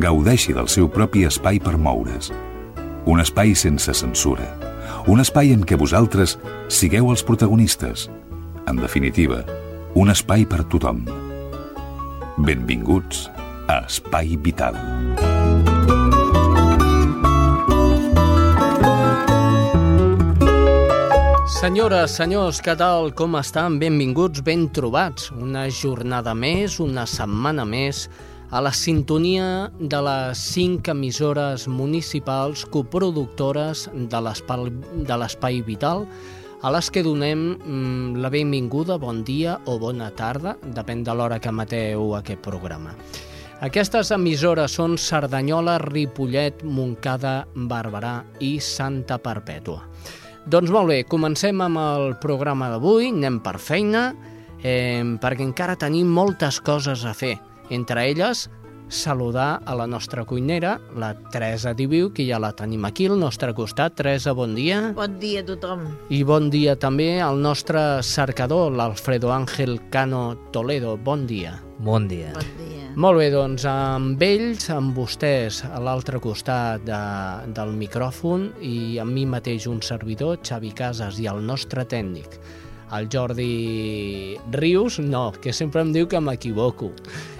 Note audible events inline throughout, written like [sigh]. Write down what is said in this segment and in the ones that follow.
gaudeixi del seu propi espai per moure's. Un espai sense censura. Un espai en què vosaltres sigueu els protagonistes. En definitiva, un espai per tothom. Benvinguts a Espai Vital. Senyores, senyors, què tal? Com estan? Benvinguts, ben trobats. Una jornada més, una setmana més, a la sintonia de les cinc emissores municipals coproductores de l'Espai Vital, a les que donem mm, la benvinguda, bon dia o bona tarda, depèn de l'hora que mateu aquest programa. Aquestes emissores són Cerdanyola, Ripollet, Montcada, Barberà i Santa Perpètua. Doncs molt bé, comencem amb el programa d'avui, anem per feina, eh, perquè encara tenim moltes coses a fer. Entre elles, saludar a la nostra cuinera, la Teresa Diviu, que ja la tenim aquí al nostre costat. Teresa, bon dia. Bon dia a tothom. I bon dia també al nostre cercador, l'Alfredo Ángel Cano Toledo. Bon dia. Bon dia. Bon dia. Molt bé, doncs amb ells, amb vostès a l'altre costat de, del micròfon i amb mi mateix un servidor, Xavi Casas, i el nostre tècnic, el Jordi Rius, no, que sempre em diu que m'equivoco.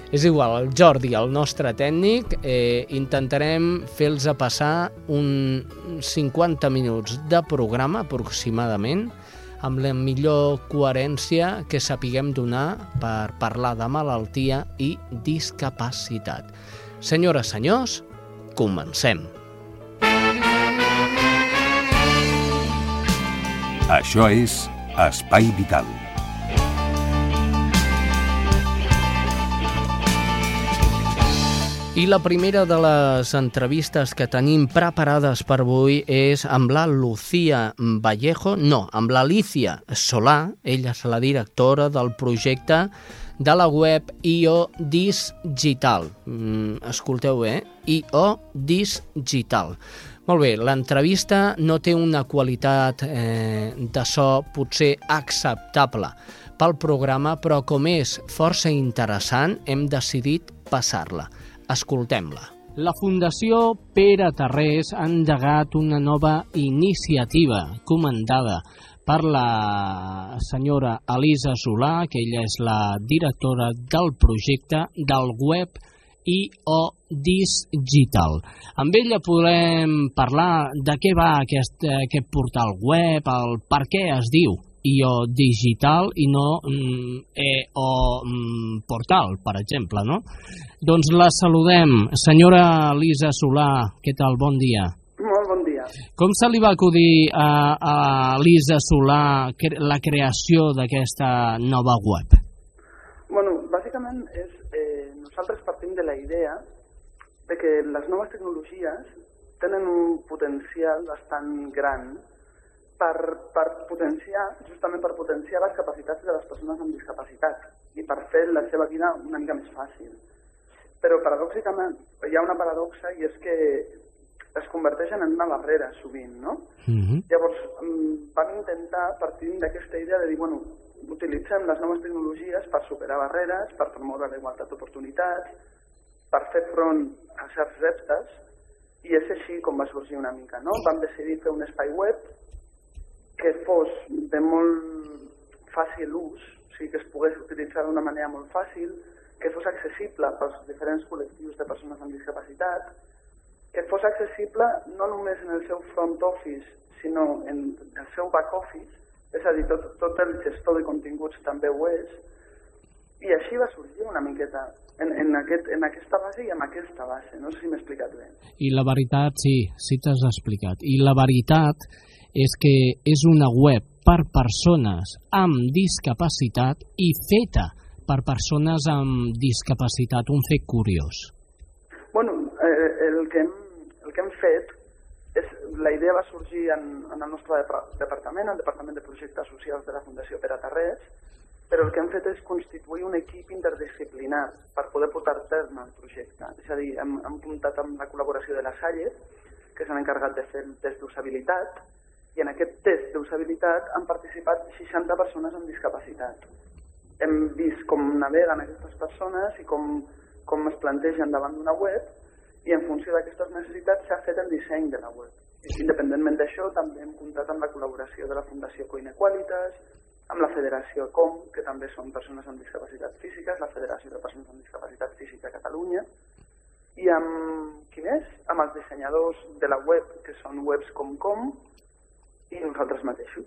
És igual, el Jordi, el nostre tècnic, eh, intentarem fer-los passar un 50 minuts de programa aproximadament amb la millor coherència que sapiguem donar per parlar de malaltia i discapacitat. Senyores, senyors, comencem. Això és Espai Vital. I la primera de les entrevistes que tenim preparades per avui és amb la Lucía Vallejo, no, amb l'Alicia Solà, ella és la directora del projecte de la web IO Digital. Mm, escolteu bé, IO Digital. Molt bé, l'entrevista no té una qualitat eh, de so potser acceptable pel programa, però com és força interessant, hem decidit passar-la. Escoltem-la. La Fundació Pere Tarrés ha endegat una nova iniciativa comandada per la senyora Elisa Solà, que ella és la directora del projecte del web IO Digital. Amb ella podem parlar de què va aquest, aquest portal web, el per què es diu IO Digital i no mm, EO mm, Portal, per exemple, no? Doncs la saludem. Senyora Lisa Solà, què tal? Bon dia. Molt bon dia. Com se li va acudir a, a Lisa Solà la creació d'aquesta nova web? Bueno, bàsicament és, eh, nosaltres partim de la idea de que les noves tecnologies tenen un potencial bastant gran per, per potenciar, justament per potenciar les capacitats de les persones amb discapacitat i per fer la seva vida una mica més fàcil. Però paradoxicament hi ha una paradoxa i és que es converteixen en una barrera sovint, no? Mm -hmm. Llavors vam intentar partir d'aquesta idea de dir, bueno, utilitzem les noves tecnologies per superar barreres, per promoure la igualtat d'oportunitats, per fer front a certs reptes, i és així com va sorgir una mica, no? Vam decidir fer un espai web que fos de molt fàcil ús, o sigui, que es pogués utilitzar d'una manera molt fàcil, que fos accessible pels diferents col·lectius de persones amb discapacitat, que fos accessible no només en el seu front office, sinó en el seu back office, és a dir, tot, tot el gestor de continguts també ho és, i així va sorgir una miqueta en, en, aquest, en aquesta base i en aquesta base. No sé si m'he explicat bé. I la veritat, sí, sí t'has explicat. I la veritat és que és una web per persones amb discapacitat i feta per persones amb discapacitat, un fet curiós. Bueno, eh, el, que hem, el que hem fet és, la idea va sorgir en, en el nostre departament, el Departament de Projectes Socials de la Fundació Pere Tarrés, però el que hem fet és constituir un equip interdisciplinar per poder portar a terme el projecte. És a dir, hem, hem comptat amb la col·laboració de la Salle, que s'han encarregat de fer el test d'usabilitat, i en aquest test d'usabilitat han participat 60 persones amb discapacitat. Hem vist com naveguen aquestes persones i com, com es plantegen davant d'una web i en funció d'aquestes necessitats s'ha fet el disseny de la web. Independentment d'això, també hem comptat amb la col·laboració de la Fundació Coinequalitas, amb la Federació COM, que també són persones amb discapacitat físiques, la Federació de Persones amb Discapacitat Física a Catalunya, i amb, qui més? Amb els dissenyadors de la web, que són webs com com, i nosaltres mateixos.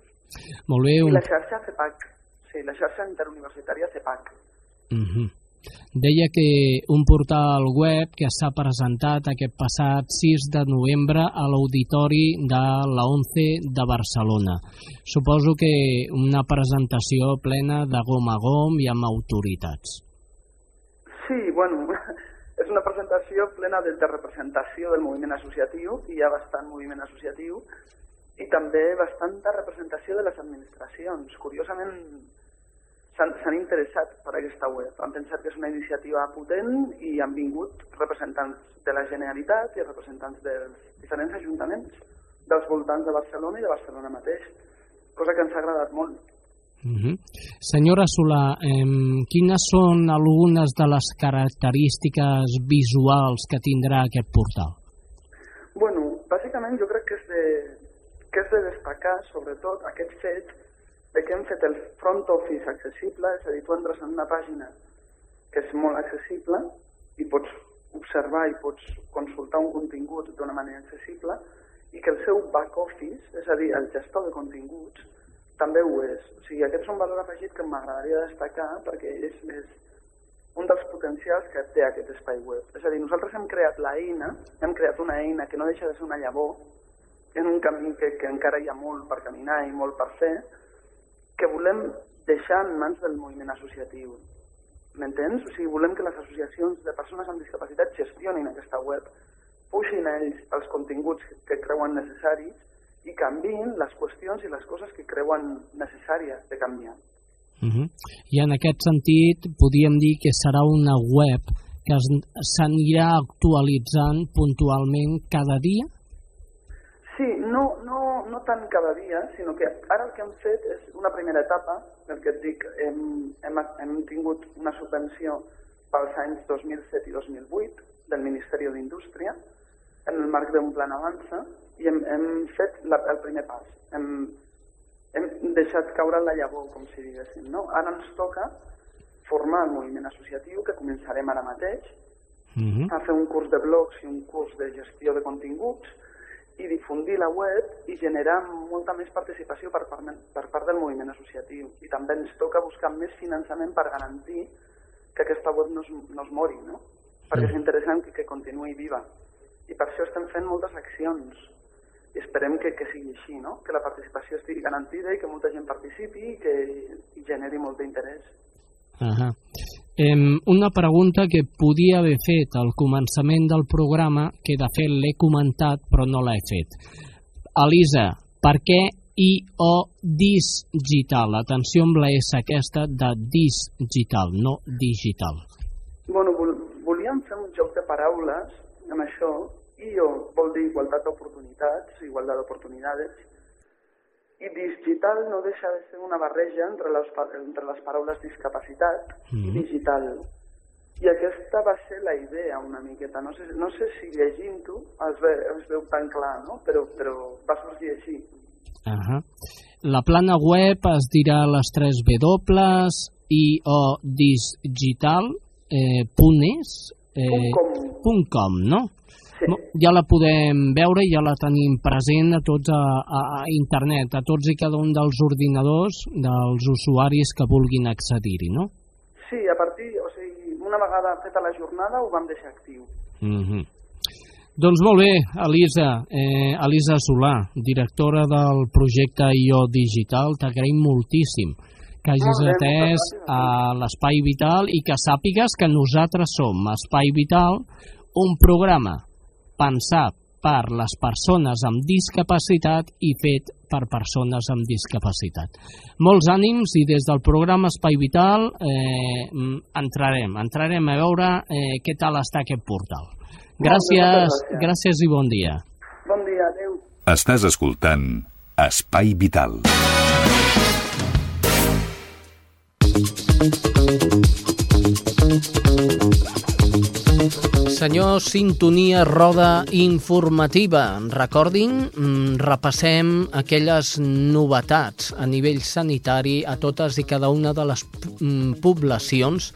Molt bé. Un... I la xarxa CEPAC, sí, la xarxa interuniversitària CEPAC. Uh -huh. Deia que un portal web que s'ha presentat aquest passat 6 de novembre a l'Auditori de la 11 de Barcelona. Suposo que una presentació plena de gom a gom i amb autoritats. Sí, bueno, [laughs] és una presentació plena de, de representació del moviment associatiu, i hi ha bastant moviment associatiu, i també bastanta representació de les administracions. Curiosament, s'han interessat per aquesta web. Han pensat que és una iniciativa potent i han vingut representants de la Generalitat i representants dels diferents ajuntaments dels voltants de Barcelona i de Barcelona mateix, cosa que ens ha agradat molt. Uh -huh. Senyora Solà, eh, quines són algunes de les característiques visuals que tindrà aquest portal? Bueno, bàsicament jo crec que és de, que és de destacar, sobretot, aquest fet de que hem fet el front office accessible, és a dir, tu entres en una pàgina que és molt accessible i pots observar i pots consultar un contingut d'una manera accessible i que el seu back office, és a dir, el gestor de continguts, també ho és. O sigui, aquest és un valor afegit que m'agradaria destacar perquè és més un dels potencials que té aquest espai web. És a dir, nosaltres hem creat l'eina, hem creat una eina que no deixa de ser una llavor, en un camí que, que encara hi ha molt per caminar i molt per fer, que volem deixar en mans del moviment associatiu. M'entens? O sigui, volem que les associacions de persones amb discapacitat gestionin aquesta web, puixin ells els continguts que creuen necessaris i canvin les qüestions i les coses que creuen necessàries de canviar. Uh -huh. I en aquest sentit, podríem dir que serà una web que s'anirà actualitzant puntualment cada dia? Sí, no, no, no tant cada dia, sinó que ara el que hem fet és una primera etapa, el que et dic, hem, hem, hem tingut una subvenció pels anys 2007 i 2008 del Ministeri d'Indústria en el marc d'un plan avança i hem, hem fet la, el primer pas. Hem, hem deixat caure la llavor, com si diguéssim. No? Ara ens toca formar el moviment associatiu, que començarem ara mateix, uh mhm. -huh. a fer un curs de blogs i un curs de gestió de continguts, i difundir la web i generar molta més participació per part, per part del moviment associatiu. I també ens toca buscar més finançament per garantir que aquesta web no es, no es mori, no? perquè és interessant que, que continuï viva. I per això estem fent moltes accions i esperem que, que sigui així, no? que la participació estigui garantida i que molta gent participi i que generi molt d'interès. Uh -huh. Una pregunta que podia haver fet al començament del programa, que de fet l'he comentat però no l'he fet. Elisa, per què I-O digital? Atenció amb la S aquesta de digital, no digital. Bueno, vol volíem fer un joc de paraules amb això. I-O vol dir igualtat d'oportunitats, igualtat d'oportunitats, i digital no deixa de ser una barreja entre les, entre les paraules discapacitat mm -hmm. i digital. I aquesta va ser la idea una miqueta. No sé, no sé si llegint-ho es, ve, es veu tan clar, no? però, però va sorgir així. Uh -huh. La plana web es dirà les 3 W i o digital eh, punt és, eh, com. punt com, no? Ja la podem veure, ja la tenim present a tots a, a, a internet, a tots i cada un dels ordinadors dels usuaris que vulguin accedir-hi, no? Sí, a partir, o sigui, una vegada feta la jornada ho vam deixar actiu. Mm -hmm. Doncs molt bé, Elisa, eh, Elisa Solà, directora del projecte IO Digital, t'agraïm moltíssim que hagis bé, atès a l'Espai Vital i que sàpigues que nosaltres som Espai Vital, un programa pensat per les persones amb discapacitat i fet per persones amb discapacitat. Molts ànims i des del programa Espai Vital eh, entrarem, entrarem a veure eh, què tal està aquest portal. Gràcies, gràcies i bon dia. Bon dia, adeu. Estàs escoltant Espai Vital. Senyor, sintonia roda informativa. Recordin, mm, repassem aquelles novetats a nivell sanitari a totes i cada una de les mm, poblacions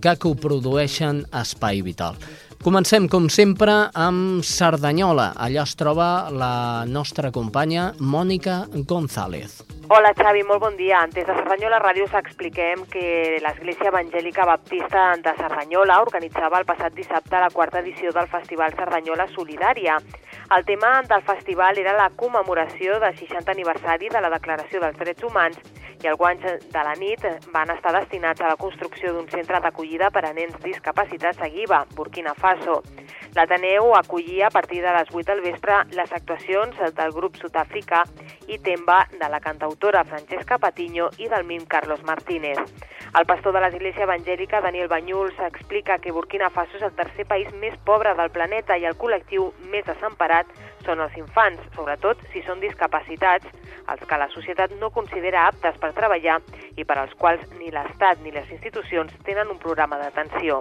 que coprodueixen Espai Vital. Comencem, com sempre, amb Cerdanyola. Allà es troba la nostra companya Mònica González. Hola Xavi, molt bon dia. Des de Cerdanyola Ràdio s'expliquem que l'Església Evangèlica Baptista de Cerdanyola organitzava el passat dissabte la quarta edició del Festival Cerdanyola Solidària. El tema del festival era la commemoració del 60 aniversari de la Declaració dels Drets Humans i els guanys de la nit van estar destinats a la construcció d'un centre d'acollida per a nens discapacitats a Guiba, Burkina Faso. L'Ateneu acollia a partir de les 8 del vespre les actuacions del grup sud-africà i Temba de la cantautora Francesca Patiño i del mim Carlos Martínez. El pastor de l'Església Evangèlica, Daniel Banyuls, explica que Burkina Faso és el tercer país més pobre del planeta i el col·lectiu més desemparat són els infants, sobretot si són discapacitats, els que la societat no considera aptes per treballar i per als quals ni l'Estat ni les institucions tenen un programa d'atenció.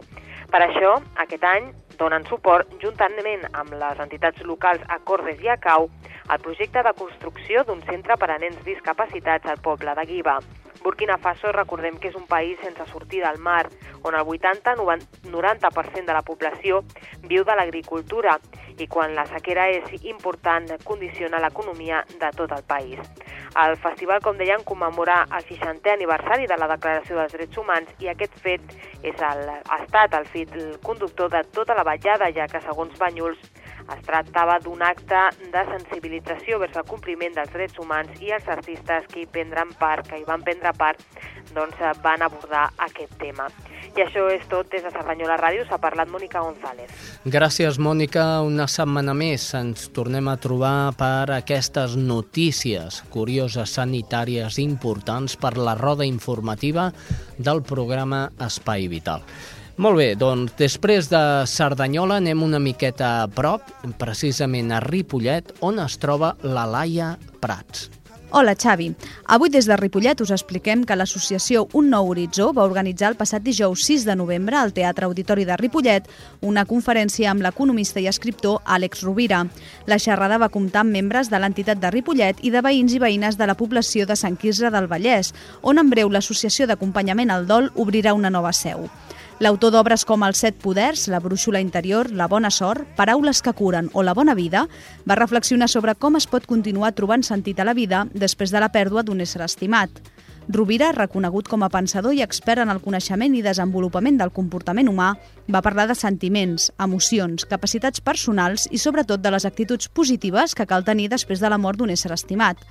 Per això, aquest any donen suport, juntament amb les entitats locals Acordes i Acau, al projecte de construcció d'un centre per a nens discapacitats al poble de Guiba. Burkina Faso, recordem que és un país sense sortida al mar, on el 80-90% de la població viu de l'agricultura i quan la sequera és important condiciona l'economia de tot el país. El festival, com deien, commemora el 60è aniversari de la Declaració dels Drets Humans i aquest fet és el, ha estat el fil conductor de tota la ballada, ja que, segons Banyuls, es tractava d'un acte de sensibilització vers el compliment dels drets humans i els artistes que hi prendran part, que hi van prendre part, doncs van abordar aquest tema. I això és tot des de Cerdanyola Ràdio. S'ha parlat Mònica González. Gràcies, Mònica. Una setmana més ens tornem a trobar per aquestes notícies curioses sanitàries importants per la roda informativa del programa Espai Vital. Molt bé, doncs després de Cerdanyola anem una miqueta a prop, precisament a Ripollet, on es troba la Laia Prats. Hola, Xavi. Avui des de Ripollet us expliquem que l'associació Un Nou Horitzó va organitzar el passat dijous 6 de novembre al Teatre Auditori de Ripollet una conferència amb l'economista i escriptor Àlex Rovira. La xerrada va comptar amb membres de l'entitat de Ripollet i de veïns i veïnes de la població de Sant Quirze del Vallès, on en breu l'associació d'acompanyament al dol obrirà una nova seu. L'autor d'obres com Els set poders, La brúixola interior, La bona sort, Paraules que curen o La bona vida, va reflexionar sobre com es pot continuar trobant sentit a la vida després de la pèrdua d'un ésser estimat. Rovira, reconegut com a pensador i expert en el coneixement i desenvolupament del comportament humà, va parlar de sentiments, emocions, capacitats personals i sobretot de les actituds positives que cal tenir després de la mort d'un ésser estimat.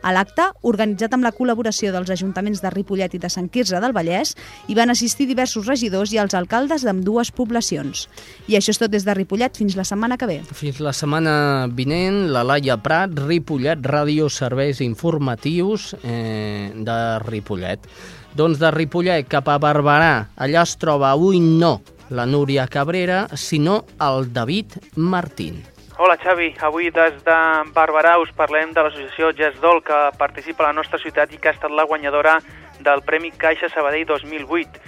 A l'acte, organitzat amb la col·laboració dels ajuntaments de Ripollet i de Sant Quirze del Vallès, hi van assistir diversos regidors i els alcaldes d'amb dues poblacions. I això és tot des de Ripollet fins la setmana que ve. Fins la setmana vinent, la Laia Prat, Ripollet, Ràdio Serveis Informatius eh, de Ripollet. Doncs de Ripollet cap a Barberà, allà es troba avui no la Núria Cabrera, sinó el David Martín. Hola Xavi, avui des de Barberà us parlem de l'associació Gesdol que participa a la nostra ciutat i que ha estat la guanyadora del Premi Caixa Sabadell 2008.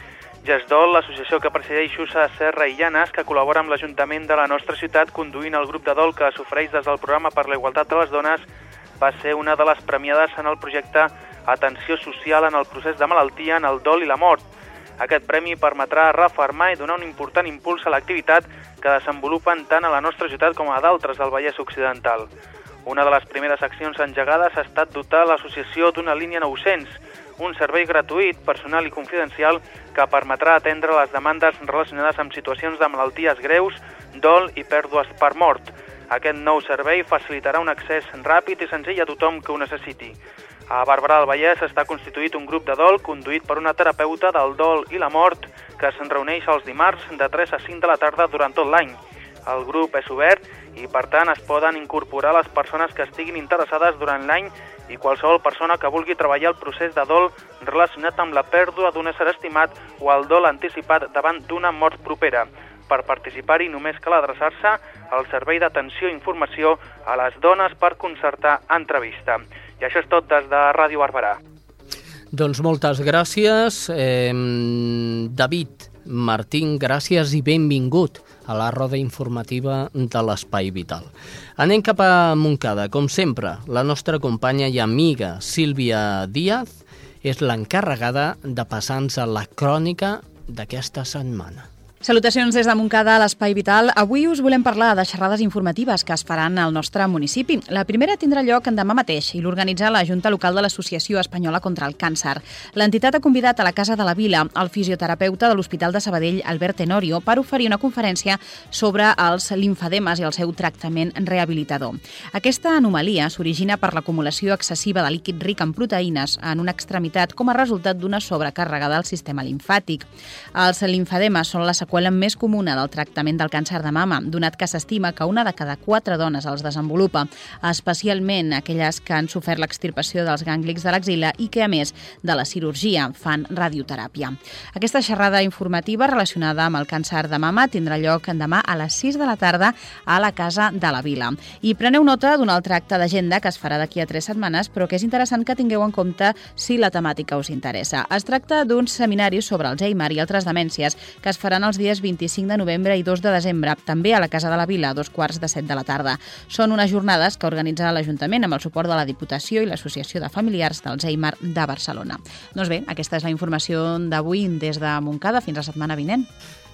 Gesdol, l'associació que presideix Xusa Serra i Llanes, que col·labora amb l'Ajuntament de la nostra ciutat conduint el grup de dol que s'ofereix des del programa per la igualtat de les dones, va ser una de les premiades en el projecte Atenció Social en el procés de malaltia, en el dol i la mort, aquest premi permetrà refermar i donar un important impuls a l'activitat que desenvolupen tant a la nostra ciutat com a d'altres del Vallès Occidental. Una de les primeres accions engegades ha estat dotar l'associació d'una línia 900, un servei gratuït, personal i confidencial que permetrà atendre les demandes relacionades amb situacions de malalties greus, dol i pèrdues per mort. Aquest nou servei facilitarà un accés ràpid i senzill a tothom que ho necessiti. A Barberà del Vallès està constituït un grup de dol conduït per una terapeuta del dol i la mort que se'n reuneix els dimarts de 3 a 5 de la tarda durant tot l'any. El grup és obert i per tant es poden incorporar les persones que estiguin interessades durant l'any i qualsevol persona que vulgui treballar el procés de dol relacionat amb la pèrdua d'un ésser estimat o el dol anticipat davant d'una mort propera. Per participar-hi només cal adreçar-se al Servei d'Atenció i Informació a les dones per concertar entrevista. I això és tot des de Ràdio Barberà. Doncs moltes gràcies. Eh, David Martín, gràcies i benvingut a la roda informativa de l'Espai Vital. Anem cap a Montcada. Com sempre, la nostra companya i amiga Sílvia Díaz és l'encarregada de passar-nos a la crònica d'aquesta setmana. Salutacions des de Montcada a l'Espai Vital. Avui us volem parlar de xerrades informatives que es faran al nostre municipi. La primera tindrà lloc demà mateix i l'organitza la Junta Local de l'Associació Espanyola contra el Càncer. L'entitat ha convidat a la Casa de la Vila el fisioterapeuta de l'Hospital de Sabadell, Albert Tenorio, per oferir una conferència sobre els linfademes i el seu tractament rehabilitador. Aquesta anomalia s'origina per l'acumulació excessiva de líquid ric en proteïnes en una extremitat com a resultat d'una sobrecàrrega del sistema linfàtic. Els linfademes són la seqüela més comuna del tractament del càncer de mama, donat que s'estima que una de cada quatre dones els desenvolupa, especialment aquelles que han sofert l'extirpació dels gànglics de l'axila i que, a més de la cirurgia, fan radioteràpia. Aquesta xerrada informativa relacionada amb el càncer de mama tindrà lloc demà a les 6 de la tarda a la Casa de la Vila. I preneu nota d'un altre acte d'agenda que es farà d'aquí a tres setmanes, però que és interessant que tingueu en compte si la temàtica us interessa. Es tracta d'un seminari sobre Alzheimer i altres demències que es faran els dies 25 de novembre i 2 de desembre, també a la Casa de la Vila, a dos quarts de set de la tarda. Són unes jornades que organitza l'Ajuntament amb el suport de la Diputació i l'Associació de Familiars d'Alzheimer de Barcelona. Doncs bé, aquesta és la informació d'avui des de Montcada fins la setmana vinent.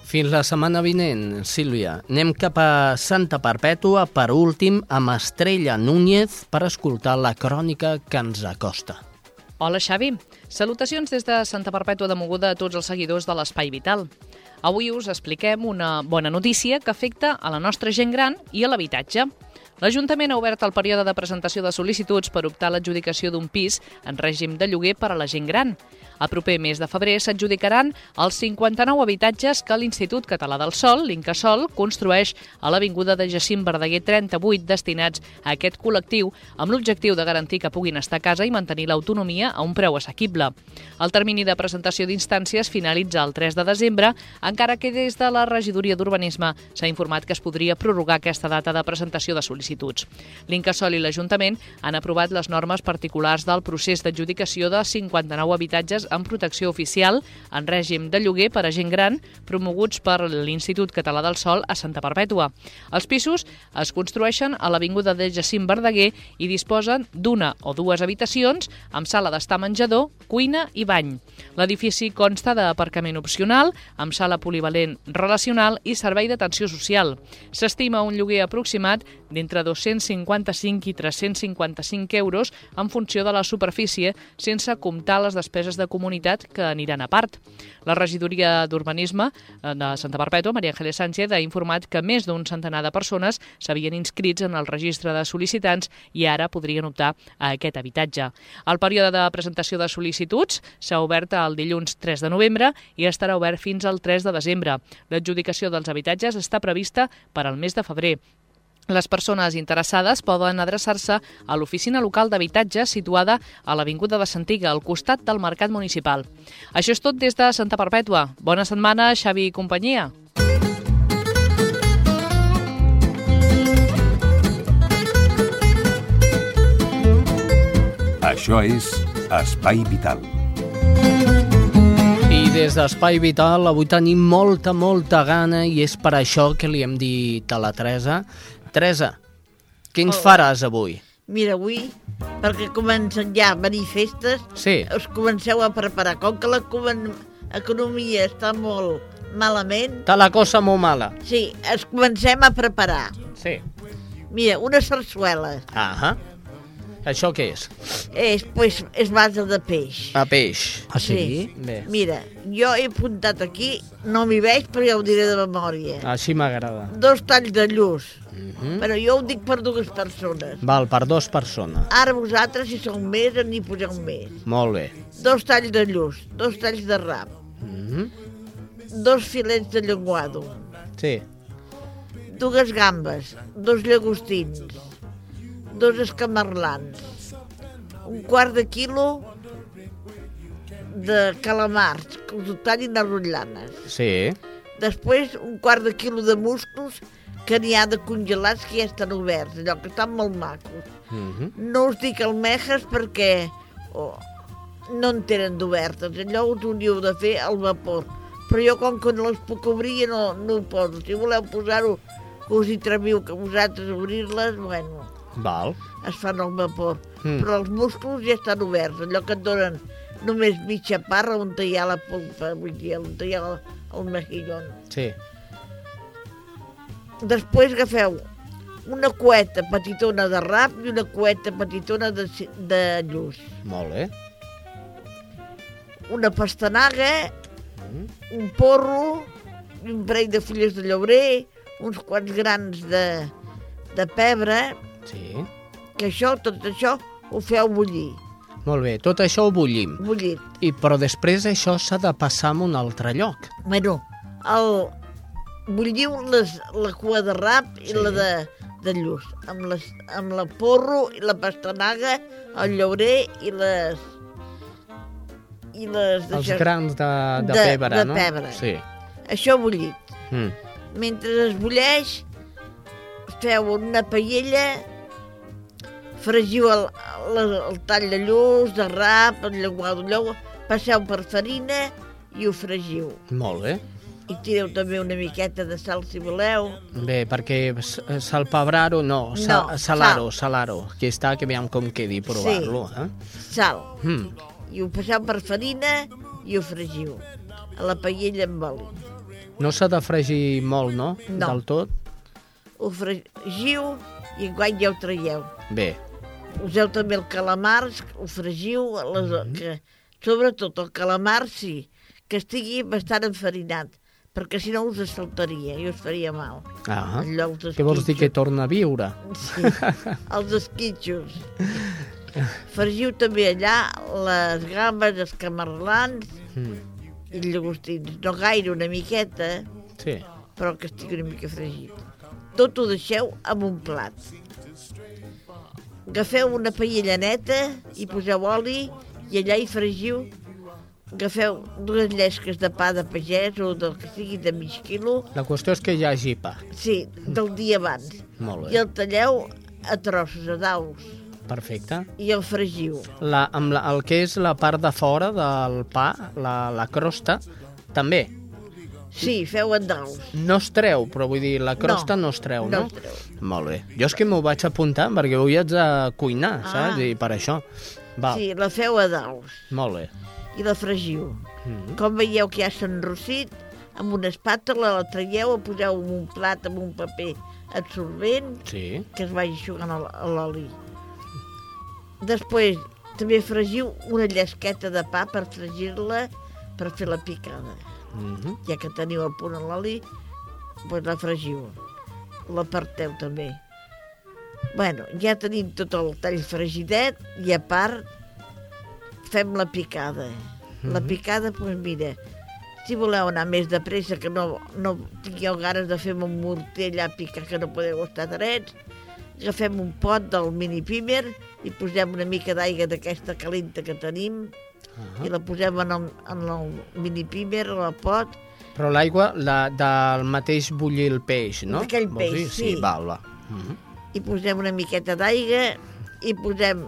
Fins la setmana vinent, Sílvia. Anem cap a Santa Perpètua, per últim, amb Estrella Núñez per escoltar la crònica que ens acosta. Hola, Xavi. Salutacions des de Santa Perpètua de Moguda a tots els seguidors de l'Espai Vital. Avui us expliquem una bona notícia que afecta a la nostra gent gran i a l'habitatge. L'Ajuntament ha obert el període de presentació de sol·licituds per optar a l'adjudicació d'un pis en règim de lloguer per a la gent gran. A proper mes de febrer s'adjudicaran els 59 habitatges que l'Institut Català del Sol, l'Incasol, construeix a l'Avinguda de Jacint Verdaguer 38 destinats a aquest col·lectiu amb l'objectiu de garantir que puguin estar a casa i mantenir l'autonomia a un preu assequible. El termini de presentació d'instàncies finalitza el 3 de desembre, encara que des de la Regidoria d'Urbanisme s'ha informat que es podria prorrogar aquesta data de presentació de sol·licituds. L'Incasol i l'Ajuntament han aprovat les normes particulars del procés d'adjudicació de 59 habitatges en protecció oficial en règim de lloguer per a gent gran promoguts per l'Institut Català del Sol a Santa Perpètua. Els pisos es construeixen a l'Avinguda de Jacint Verdaguer i disposen d'una o dues habitacions amb sala d'estar menjador, cuina i bany. L'edifici consta d'aparcament opcional, amb sala polivalent relacional i servei d'atenció social. S'estima un lloguer aproximat d'entre 255 i 355 euros en funció de la superfície, sense comptar les despeses de comunitat que aniran a part. La regidoria d'Urbanisme de Santa Perpètua, Maria Ángeles Sánchez, ha informat que més d'un centenar de persones s'havien inscrits en el registre de sol·licitants i ara podrien optar a aquest habitatge. El període de presentació de sol·licituds s'ha obert el dilluns 3 de novembre i estarà obert fins al 3 de desembre. L'adjudicació dels habitatges està prevista per al mes de febrer. Les persones interessades poden adreçar-se a l'oficina local d'habitatge situada a l'Avinguda de Santiga, al costat del Mercat Municipal. Això és tot des de Santa Perpètua. Bona setmana, Xavi i companyia. Això és Espai Vital. I des d'Espai Vital avui tenim molta, molta gana i és per això que li hem dit a la Teresa Teresa, què ens Hola. faràs avui? Mira, avui, perquè comencen ja a venir festes, Sí, us comenceu a preparar. Com que l'economia està molt malament, està la cosa molt mala. sí, es comencem a preparar. Sí. Mira, una sarsuela Ahà. Això què és? és, pues, és base de peix. A peix. Ah, sí? Bé, Mira, jo he apuntat aquí, no m'hi veig, però ja ho diré de memòria. així m'agrada. Dos talls de lluç, Mhm. però jo ho dic per dues persones. Val, per dos persones. Ara vosaltres, si sou més, n'hi poseu més. Molt bé. Dos talls de lluç, dos talls de rap, Mhm. dos filets de llenguado, Sí. dues gambes, dos llagostins, dos escamarlans, un quart de quilo de calamars, que us ho tallin a rotllanes. Sí. Després, un quart de quilo de musclos que n'hi ha de congelats que ja estan oberts, allò que estan molt macos. Mhm. No us dic almejes perquè oh, no en tenen d'obertes, allò us ho hauríeu de fer al vapor. Però jo, com que no les puc obrir, no, no ho poso. Si voleu posar-ho, que us hi trebiu que vosaltres obrir-les, bueno, Val. es fan al vapor. Mm. Mm. Però els musclos ja estan oberts, allò que et donen només mitja parra on hi ha la polpa, vull dir, on hi ha el, el mejillón. Sí. Després agafeu una cueta petitona de rap i una cueta petitona de, de lluç. Molt bé. Una pastanaga, un porro, un parell de fulles de llaurer, uns quants grans de, de pebre, Sí. que això, tot això, ho feu bullir, Molt bé. Tot això ho bullim. bullit. I, però després això s'ha de passar a un altre lloc. Bueno, el, bulliu les, la cua de rap i Sí. la de, de lluç, amb, les, amb la porro i la pastanaga, el llaurer i les... I les Els d'això. grans de, de, De- pebre, de no? pebre. Sí. Això bullit. Mm. Mentre es bulleix, feu una paella, fregiu el, el, el tall de lluç, de rap, el lleguau de lleu, passeu per farina i ho fregiu. Molt bé. I tireu també una miqueta de sal si voleu. Bé, perquè s- salpebrar-ho no, sa No, salar-ho, salar-ho. Aquí està, que aviam com quedi provar-lo. Eh? Sal. Mm. I ho passeu per farina i ho fregiu. A la paella amb oli. No s'ha de fregir molt, no? No. Del tot? Ho fregiu i enguany ja ho traieu. Bé. Useu també el calamars, ho fregiu, les, que, sobretot el calamar, sí, que estigui bastant enfarinat, perquè si no us saltaria i us faria mal. Ah. Què vols dir, que torna a viure? Sí, els esquitxos. [laughs] Fregiu també allà les gambes, els camarlans Mm. i llagostins. No gaire, una miqueta, Sí. però que estigui una mica fregit. Tot ho deixeu en un plat. Agafeu una paella neta i poseu oli i allà hi fregiu. Agafeu dues llesques de pa de pagès o del que sigui de mig quilo, La qüestió és que hi hagi pa. sí, del dia abans. Molt I bé. el talleu a trossos, a daus, Perfecte. i el fregiu. La, amb la, el que és la part de fora del pa, la, la crosta, també. Sí, feu en daus. No es treu, però vull dir, la crosta no, No, es treu, no no? es treu. Molt bé. Jo és que m'ho vaig apuntar perquè avui haig de cuinar, Ah. saps? I per això. Val, Sí, la feu a daus molt bé. i la fregiu. Mm Com veieu que ja s'ha enrossit, amb una espàtula la traieu, la poseu en un plat amb un paper absorbent Sí. que es vagi eixugant a l- a l'oli. Després també fregiu una llesqueta de pa per fregir-la per fer la picada. Mm -hmm. Ja que teniu a punt a l'oli, doncs la fregiu. La parteu també. Bueno, ja tenim tot el tall fregidet i a part fem la picada. La picada, doncs mira, si voleu anar més de pressa, que no, no tingueu ganes de fer un morter allà a picar que no podeu estar drets, agafem un pot del mini pimer i posem una mica d'aigua d'aquesta calenta que tenim Ah. i la posem en el, en el mini pimer, en el pot, Però l'aigua la, del mateix bullir el peix, no? D'aquell peix, dir? sí. Sí, val, va. Mm -hmm. i posem una miqueta d'aigua i posem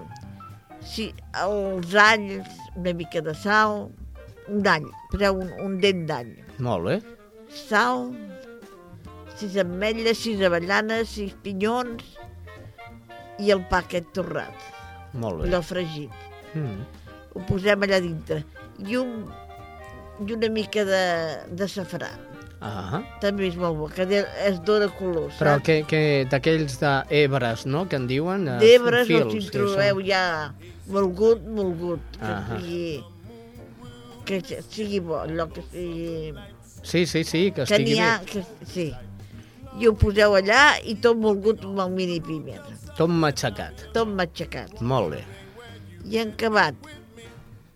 si, els alls, una mica de sal, un all, poseu un, un dent d'all, Molt bé. sal, sis ametlles, sis avellanes, sis pinyons i el pa aquest torrat, Molt bé. allò fregit. Mm. Ho posem allà dintre. I, un, i una mica de, de safrà. Ah, També és molt bo, que es dona color, però saps? que, que d'aquells d'ebres, no?, que en diuen... eh, D'ebres els introdueu són- ja molgut, molgut, que Ahà. sigui, que sigui bo, allò que sigui... Sí, sí, sí, que Que estigui ha, bé. que, sí. I ho poseu allà i tot molgut amb el mini pimer, Tot matxacat. tot matxacat. Molt bé. I en acabat,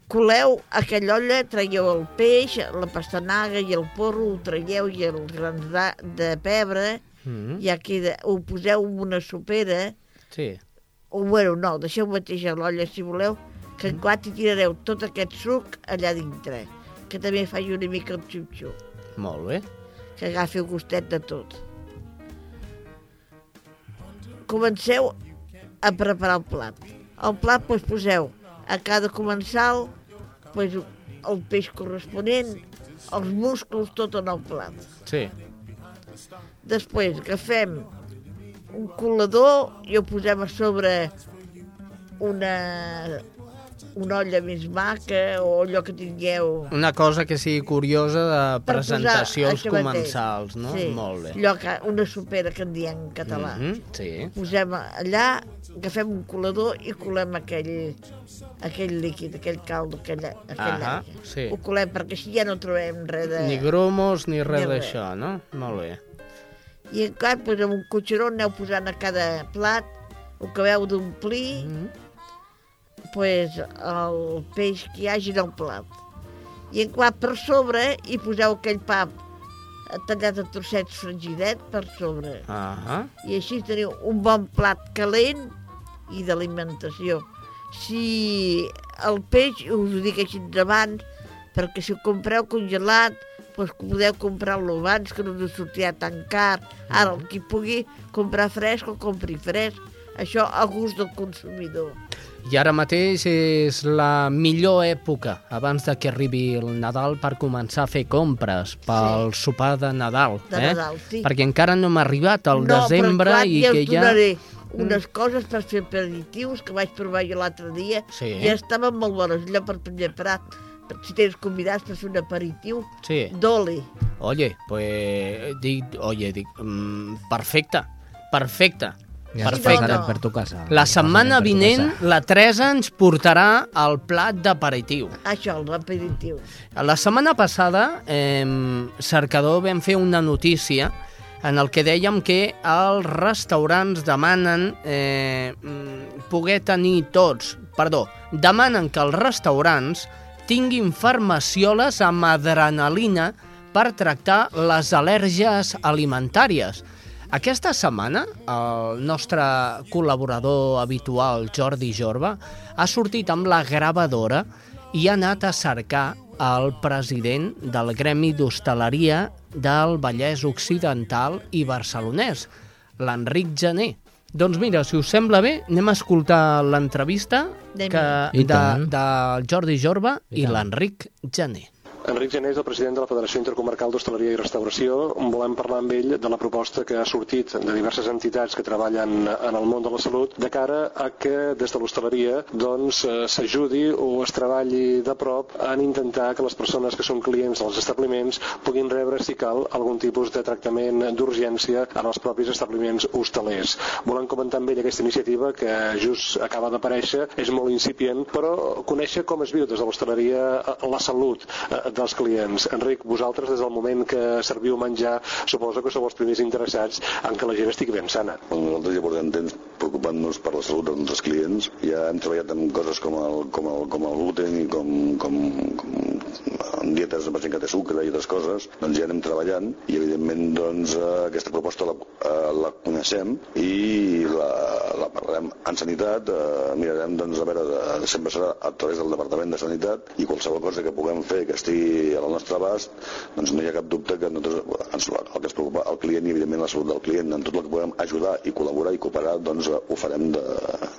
coleu aquella olla, traieu el peix, la pastanaga i el porro, ho traieu i els grans de, de pebre Mm. ja queda, ho poseu en una sopera, Sí. o bueno, no, deixeu mateix a l'olla si voleu, que en quart hi tirareu tot aquest suc allà dintre, que també faci una mica el xup-xup, Molt bé. que agafi el gustet de tot. Comenceu a preparar el plat. El plat doncs, poseu a cada comensal doncs, el peix corresponent, els musclos, tot en el plat. Sí. Després agafem un colador i ho posem a sobre una, una olla més maca o allò que tingueu. Una cosa que sigui curiosa de per presentació als comensals, no? Sí, Molt bé. allò que, una sopera que en diem en català. Mm Mhm, Sí. Posem allà, agafem un colador i colem aquell, aquell líquid, aquell caldo, aquella, aquella Ahà, aigua. sí. Ho colem perquè així ja no trobem res de... Ni gromos ni res d'això, no? Molt bé. I en cap, doncs, amb un cotxeró aneu posant a cada plat, ho acabeu d'omplir, Mhm. Pues, el peix que hi hagi en el plat. I en quart per sobre hi poseu aquell pa tallat a trossets fregidet per sobre. Ahà. I així teniu un bon plat calent i d'alimentació. Si el peix, us ho dic així abans, perquè si ho compreu congelat, doncs podeu comprar-lo abans, que no us sortirà tan car. Ara, el qui pugui comprar fresc, o compri fresc. Això a gust del consumidor. I ara mateix és la millor època, abans de que arribi el Nadal, per començar a fer compres pel sí. sopar de Nadal. De eh? Nadal, sí. Perquè encara no hem arribat al no, desembre però clar, i ja que ja... donaré unes coses per fer aperitius que vaig provar jo l'altre dia. Sí. Ja estaven molt bones, allò per primer prat. Si tens convidats per fer un aperitiu, Sí. doli. Oye, pues dic, oye, dic, mm, perfecte, perfecte. Ja Perfecte. per tu casa. La setmana vinent casa. la Teresa ens portarà el plat d'aperitiu. Això, l'aperitiu. La setmana passada, eh, Cercador, vam fer una notícia en el que dèiem que els restaurants demanen eh, mm, poder tenir tots, perdó, demanen que els restaurants tinguin farmacioles amb adrenalina per tractar les al·lèrgies alimentàries. Aquesta setmana, el nostre col·laborador habitual, Jordi Jorba, ha sortit amb la gravadora i ha anat a cercar el president del Gremi d'Hostaleria del Vallès Occidental i Barcelonès, l'Enric Gené. Doncs mira, si us sembla bé, anem a escoltar l'entrevista de, del Jordi Jorba I i l'Enric Gené. Enric Genés, el president de la Federació Intercomarcal d'Hostaleria i Restauració. Volem parlar amb ell de la proposta que ha sortit de diverses entitats que treballen en el món de la salut de cara a que des de l'hostaleria doncs, eh, s'ajudi o es treballi de prop en intentar que les persones que són clients dels establiments puguin rebre, si cal, algun tipus de tractament d'urgència en els propis establiments hostalers. Volem comentar amb ell aquesta iniciativa que just acaba d'aparèixer, és molt incipient, però conèixer com es viu des de l'hostaleria eh, la salut eh, dels clients. Enric, vosaltres des del moment que serviu menjar, suposo que sou els primers interessats en que la gent estigui ben sana. Nosaltres ja portem temps preocupant-nos per la salut dels nostres clients. Ja hem treballat amb coses com el, com el, com el gluten i com, com, com en dietes amb que té sucre i altres coses, doncs ja anem treballant i evidentment doncs, aquesta proposta la, eh, la coneixem i la, la parlarem en sanitat, eh, mirarem doncs, a veure, de, sempre serà a través del Departament de Sanitat i qualsevol cosa que puguem fer que estigui al nostre abast, doncs no hi ha cap dubte que nosaltres, ens, el que ens preocupa el client i evidentment la salut del client, en tot el que puguem ajudar i col·laborar i cooperar, doncs eh, ho farem de,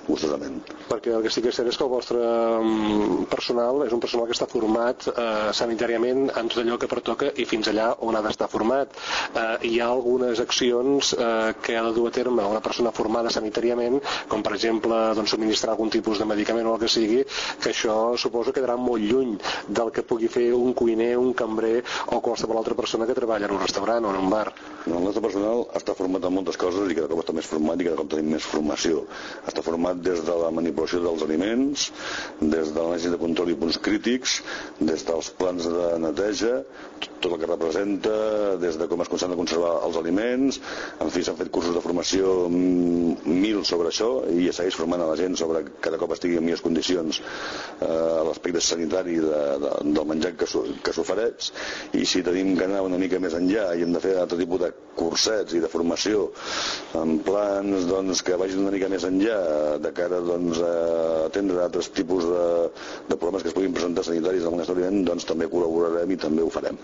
gustosament. Perquè el que sí que és cert és que el vostre mm, personal és un personal que està format eh, sanitàriament en tot allò que pertoca i fins allà on ha d'estar format. Eh, hi ha algunes accions eh, que ha de dur a terme una persona formada sanitàriament, com per exemple doncs, subministrar algun tipus de medicament o el que sigui, que això suposo que quedarà molt lluny del que pugui fer un cuiner, un cambrer o qualsevol altra persona que treballa en un restaurant o en un bar. El nostre personal està format en moltes coses i cada cop està més format i cada cop tenim més formació. Està format des de la manipulació dels aliments, des de l'anàlisi de control i punts crítics, des de els plans de neteja, tot el que representa, des de com es han de conservar els aliments, en fi, s'han fet cursos de formació mm, mil sobre això i segueix formant a la gent sobre que cada cop estigui en millors condicions eh, l'aspecte sanitari de, de, del menjar que s'ofereix i si tenim que anar una mica més enllà i hem de fer altre tipus de cursets i de formació en plans doncs, que vagin una mica més enllà de cara doncs, a atendre altres tipus de, de problemes que es puguin presentar sanitaris en un establiment, doncs també col·laborarem i també ho farem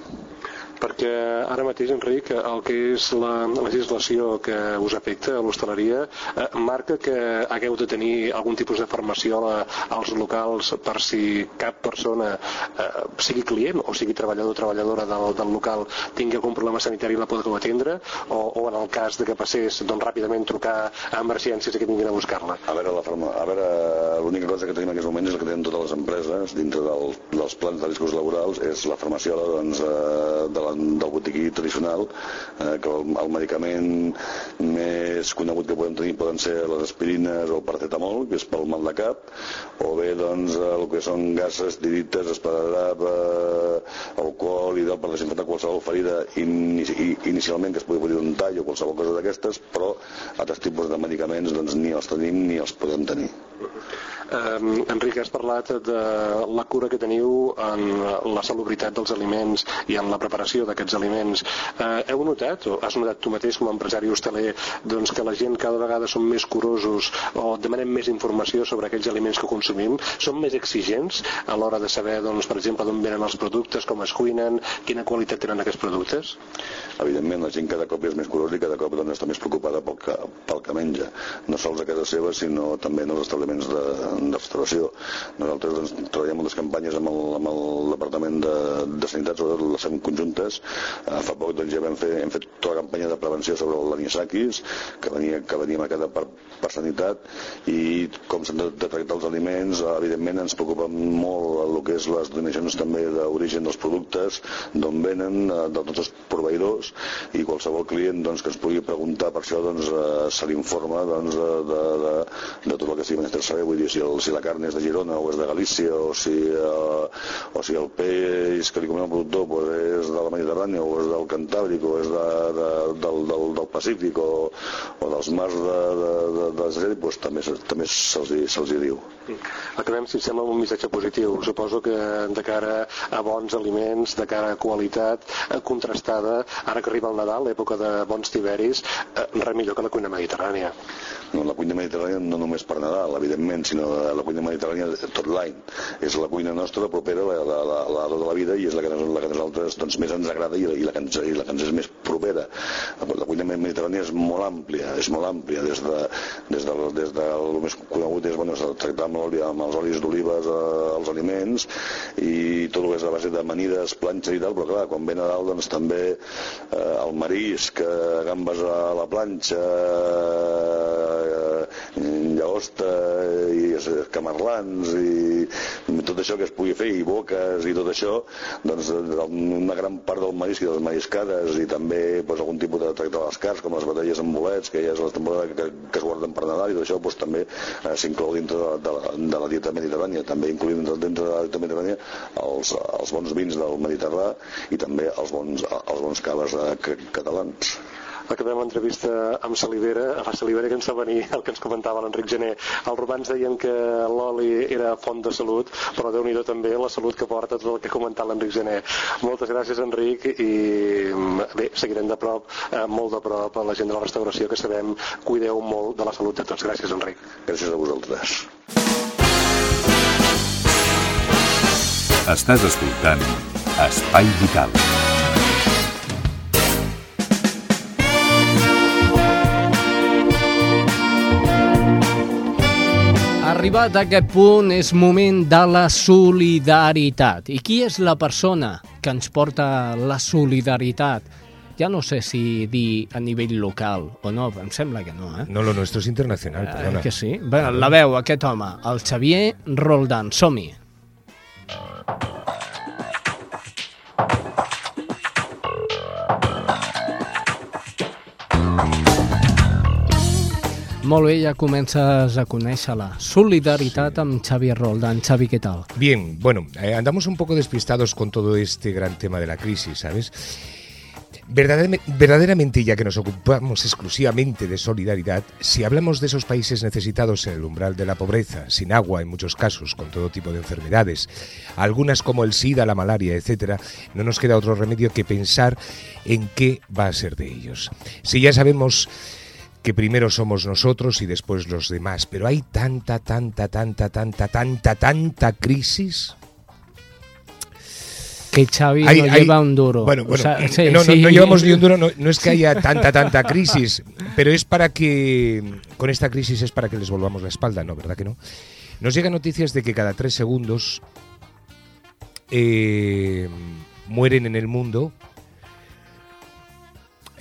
perquè ara mateix, Enric, el que és la legislació que us afecta a l'hostaleria eh, marca que hagueu de tenir algun tipus de formació a, als locals per si cap persona, eh, sigui client o sigui treballador o treballadora del, del local, tingui algun problema sanitari i la podeu atendre, o, o en el cas de que passés, doncs ràpidament trucar a emergències que vinguin a buscar-la? A veure, la forma, a veure, l'única cosa que tenim en aquests moments és el que tenen totes les empreses dintre del, dels plans de riscos laborals és la formació doncs, eh, de la del botiquí tradicional, eh, que el, el medicament més conegut que podem tenir poden ser les aspirines o paracetamol, que és pel mal de cap, o bé doncs el que són gases, dirites, esparadrap, eh, alcohol i del per desinfectar qualsevol ferida inici, inicialment que es pugui un tall o qualsevol cosa d'aquestes, però altres tipus de medicaments doncs ni els tenim ni els podem tenir. Eh, Enric, has parlat de la cura que teniu en la salubritat dels aliments i en la preparació d'aquests aliments. Eh, heu notat, o has notat tu mateix com a empresari hosteler, doncs que la gent cada vegada són més curosos o demanem més informació sobre aquells aliments que consumim? Són més exigents a l'hora de saber, doncs, per exemple, d'on venen els productes, com es cuinen, quina qualitat tenen aquests productes? Evidentment, la gent cada cop és més curosa i cada cop doncs, està més preocupada pel que, pel que menja. No sols a casa seva, sinó també en els establiments de, de restauració. Nosaltres doncs, treballem moltes campanyes amb el, amb el Departament de, de Sanitat, sobretot les conjuntes. Uh, fa poc doncs, ja vam fer, hem fet tota la campanya de prevenció sobre l'anisakis, que venia, que venia marcada per, per sanitat, i com s'han de, de tractar els aliments, uh, evidentment ens preocupa molt el que és les donacions també d'origen dels productes, d'on venen, uh, de tots els proveïdors, i qualsevol client doncs, que ens pugui preguntar per això doncs, uh, se l'informa doncs, de, de, de, de tot el que sigui menester saber, vull dir, si, el, si la carn és de Girona o és de Galícia o si, eh, o si el peix que li comem al productor pues, és de la Mediterrània o és del Cantàbric o és de, de, del, del, del Pacífic o, o dels mars de, de, de, de, de pues, també, també se'ls se hi diu. Acabem, si sembla, un missatge positiu. Suposo que de cara a bons aliments, de cara a qualitat contrastada, ara que arriba el Nadal, l'època de bons tiberis, eh, res millor que la cuina mediterrània. No, la cuina mediterrània no només per Nadal, evidentment, sinó la cuina mediterrània tot l'any. És la cuina nostra propera, la, la, la, la de la vida, i és la que, la que a nosaltres doncs, més ens agrada i la, i la, que ens, i la que ens és més propera. La cuina mediterrània és molt àmplia, és molt àmplia, des de, des de, des de el més conegut és bueno, tractar amb, oli, amb els olis d'olives eh, els aliments i tot el que és a base d'amanides, planxes i tal, però clar, quan ve Nadal doncs també eh, el marisc, eh, gambes a la planxa, eh, llagosta i camarlans i tot això que es pugui fer i boques i tot això doncs una gran part del marisc i de les mariscades i també doncs, algun tipus de tracte de les cars com les batalles amb bolets que ja és la temporada que, que es guarden per Nadal i això doncs, també eh, s'inclou dintre de, de, de la dieta mediterrània també incloent dintre, dintre de la dieta mediterrània els, els bons vins del Mediterrà i també els bons, els bons caves eh, catalans acabem l'entrevista amb Salivera, a la Salivera que ens fa venir el que ens comentava l'Enric Gené. Els romans deien que l'oli era font de salut, però déu nhi també la salut que porta tot el que ha comentat l'Enric Gené. Moltes gràcies, Enric, i bé, seguirem de prop, eh, molt de prop, a la gent de la restauració, que sabem cuideu molt de la salut de tots. Gràcies, Enric. Gràcies a vosaltres. Estàs escoltant Espai Vital. Arribat a aquest punt és moment de la solidaritat. I qui és la persona que ens porta la solidaritat? Ja no sé si dir a nivell local o no, em sembla que no, eh? No, lo nuestro es internacional, perdona. Eh, que sí? Bé, la veu, aquest home, el Xavier Roldán. Som-hi. Molt bé, ja comences a conèixer la solidaritat amb Xavi Roldán. Xavi, ¿qué tal? Bien, bueno, eh, andamos un poco despistados con todo este gran tema de la crisis, ¿sabes? Verdaderamente, verdaderamente, ya que nos ocupamos exclusivamente de solidaridad, si hablamos de esos países necesitados en el umbral de la pobreza, sin agua en muchos casos, con todo tipo de enfermedades, algunas como el SIDA, la malaria, etcétera, no nos queda otro remedio que pensar en qué va a ser de ellos. Si ya sabemos que primero somos nosotros y después los demás, pero hay tanta, tanta, tanta, tanta, tanta, tanta crisis que Xavi Hay- no hay- lleva un duro. Bueno, O bueno, sea, sí, no, no llevamos ni un duro, no, no es que haya tanta, tanta crisis, pero es para que, con esta crisis es para que les volvamos la espalda, ¿no? ¿Verdad que no? Nos llegan noticias de que cada tres segundos eh, mueren en el mundo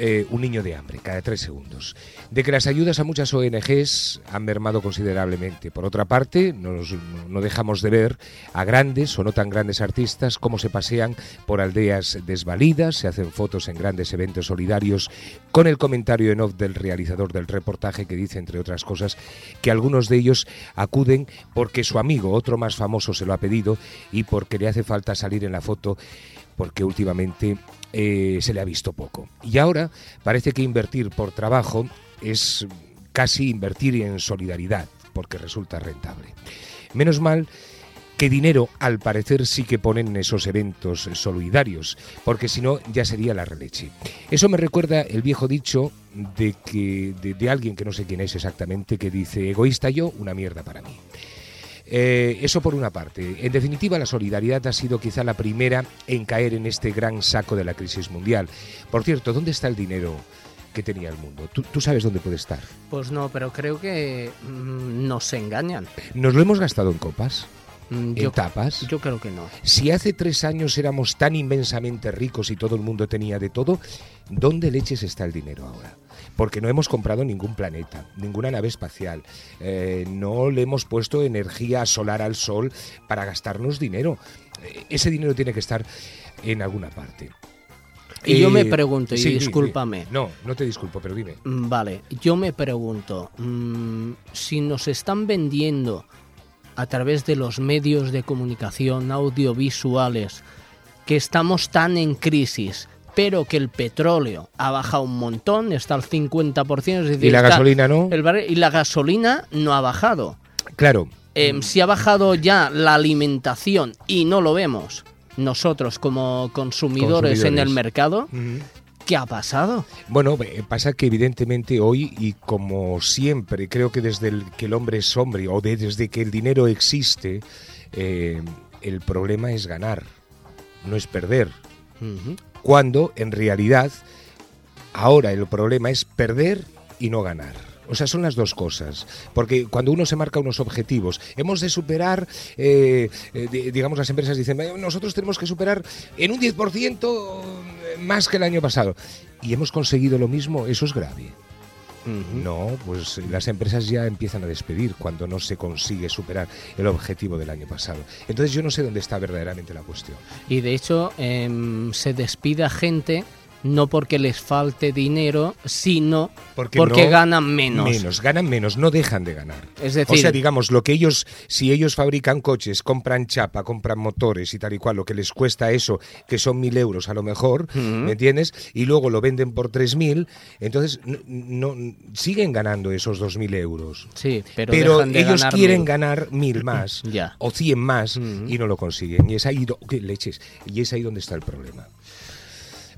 eh, un niño de hambre, cada tres segundos. De que las ayudas a muchas ONGs han mermado considerablemente. Por otra parte, no dejamos de ver a grandes o no tan grandes artistas cómo se pasean por aldeas desvalidas, se hacen fotos en grandes eventos solidarios, con el comentario en off del realizador del reportaje que dice, entre otras cosas, que algunos de ellos acuden porque su amigo, otro más famoso, se lo ha pedido y porque le hace falta salir en la foto porque últimamente eh, se le ha visto poco. Y ahora parece que invertir por trabajo es casi invertir en solidaridad, porque resulta rentable. Menos mal que dinero al parecer sí que ponen en esos eventos solidarios, porque si no ya sería la releche. Eso me recuerda el viejo dicho de que de alguien que no sé quién es exactamente que dice egoísta yo, una mierda para mí. Eh, eso por una parte. En definitiva, la solidaridad ha sido quizá la primera en caer en este gran saco de la crisis mundial. Por cierto, ¿dónde está el dinero que tenía el mundo? ¿Tú, tú sabes dónde puede estar? Pues no, pero creo que mm, nos engañan. ¿Nos lo hemos gastado en copas? Mm, ¿En Yo, tapas? yo creo que no. Si hace tres años éramos tan inmensamente ricos y todo el mundo tenía de todo, ¿dónde leches está el dinero ahora? Porque no hemos comprado ningún planeta, ninguna nave espacial, eh, no le hemos puesto energía solar al sol para gastarnos dinero. Eh, Ese dinero tiene que estar en alguna parte. Y yo me Eh, pregunto, y sí, discúlpame. No, no te disculpo, pero dime. Mm, Vale, yo me pregunto, mm, si nos están vendiendo a través de los medios de comunicación audiovisuales que estamos tan en crisis, pero que el petróleo ha bajado un montón, está al 50%, es decir, ¿Y la gasolina no? el barril- y la gasolina no ha bajado. Claro, Em, si ha bajado ya la alimentación y no lo vemos nosotros como consumidores, en el mercado, ¿qué ha pasado? Bueno, eh, pasa que evidentemente hoy y como siempre, creo que desde el, que el hombre es hombre o de- desde que el dinero existe, eh, el problema es ganar, no es perder. Ujú. Cuando en realidad ahora el problema es perder y no ganar. O sea, son las dos cosas. Porque cuando uno se marca unos objetivos, hemos de superar, eh, eh, di- digamos, las empresas dicen, "Eh, nosotros tenemos que superar en un 10% más que el año pasado. Y hemos conseguido lo mismo, eso es grave. No, pues las empresas ya empiezan a despedir cuando no se consigue superar el objetivo del año pasado. Entonces yo no sé dónde está verdaderamente la cuestión. Y de hecho em, se despide a gente no porque les falte dinero, sino Porque, porque no- ganan menos. Menos, ganan menos, no dejan de ganar. Es decir, o sea, digamos, lo que ellos, si ellos fabrican coches, compran chapa, compran motores y tal y cual, lo que les cuesta eso, que son mil euros a lo mejor, ¿me entiendes? Y luego lo venden por tres mil, entonces no, no- siguen ganando esos dos mil euros. sí, pero, Pero, dejan de ellos ganar quieren mil. ganar mil [clears throat] más Ya. o cien más y no lo consiguen. Y es ahí, do- ¿qué leches? Y es ahí donde está el problema.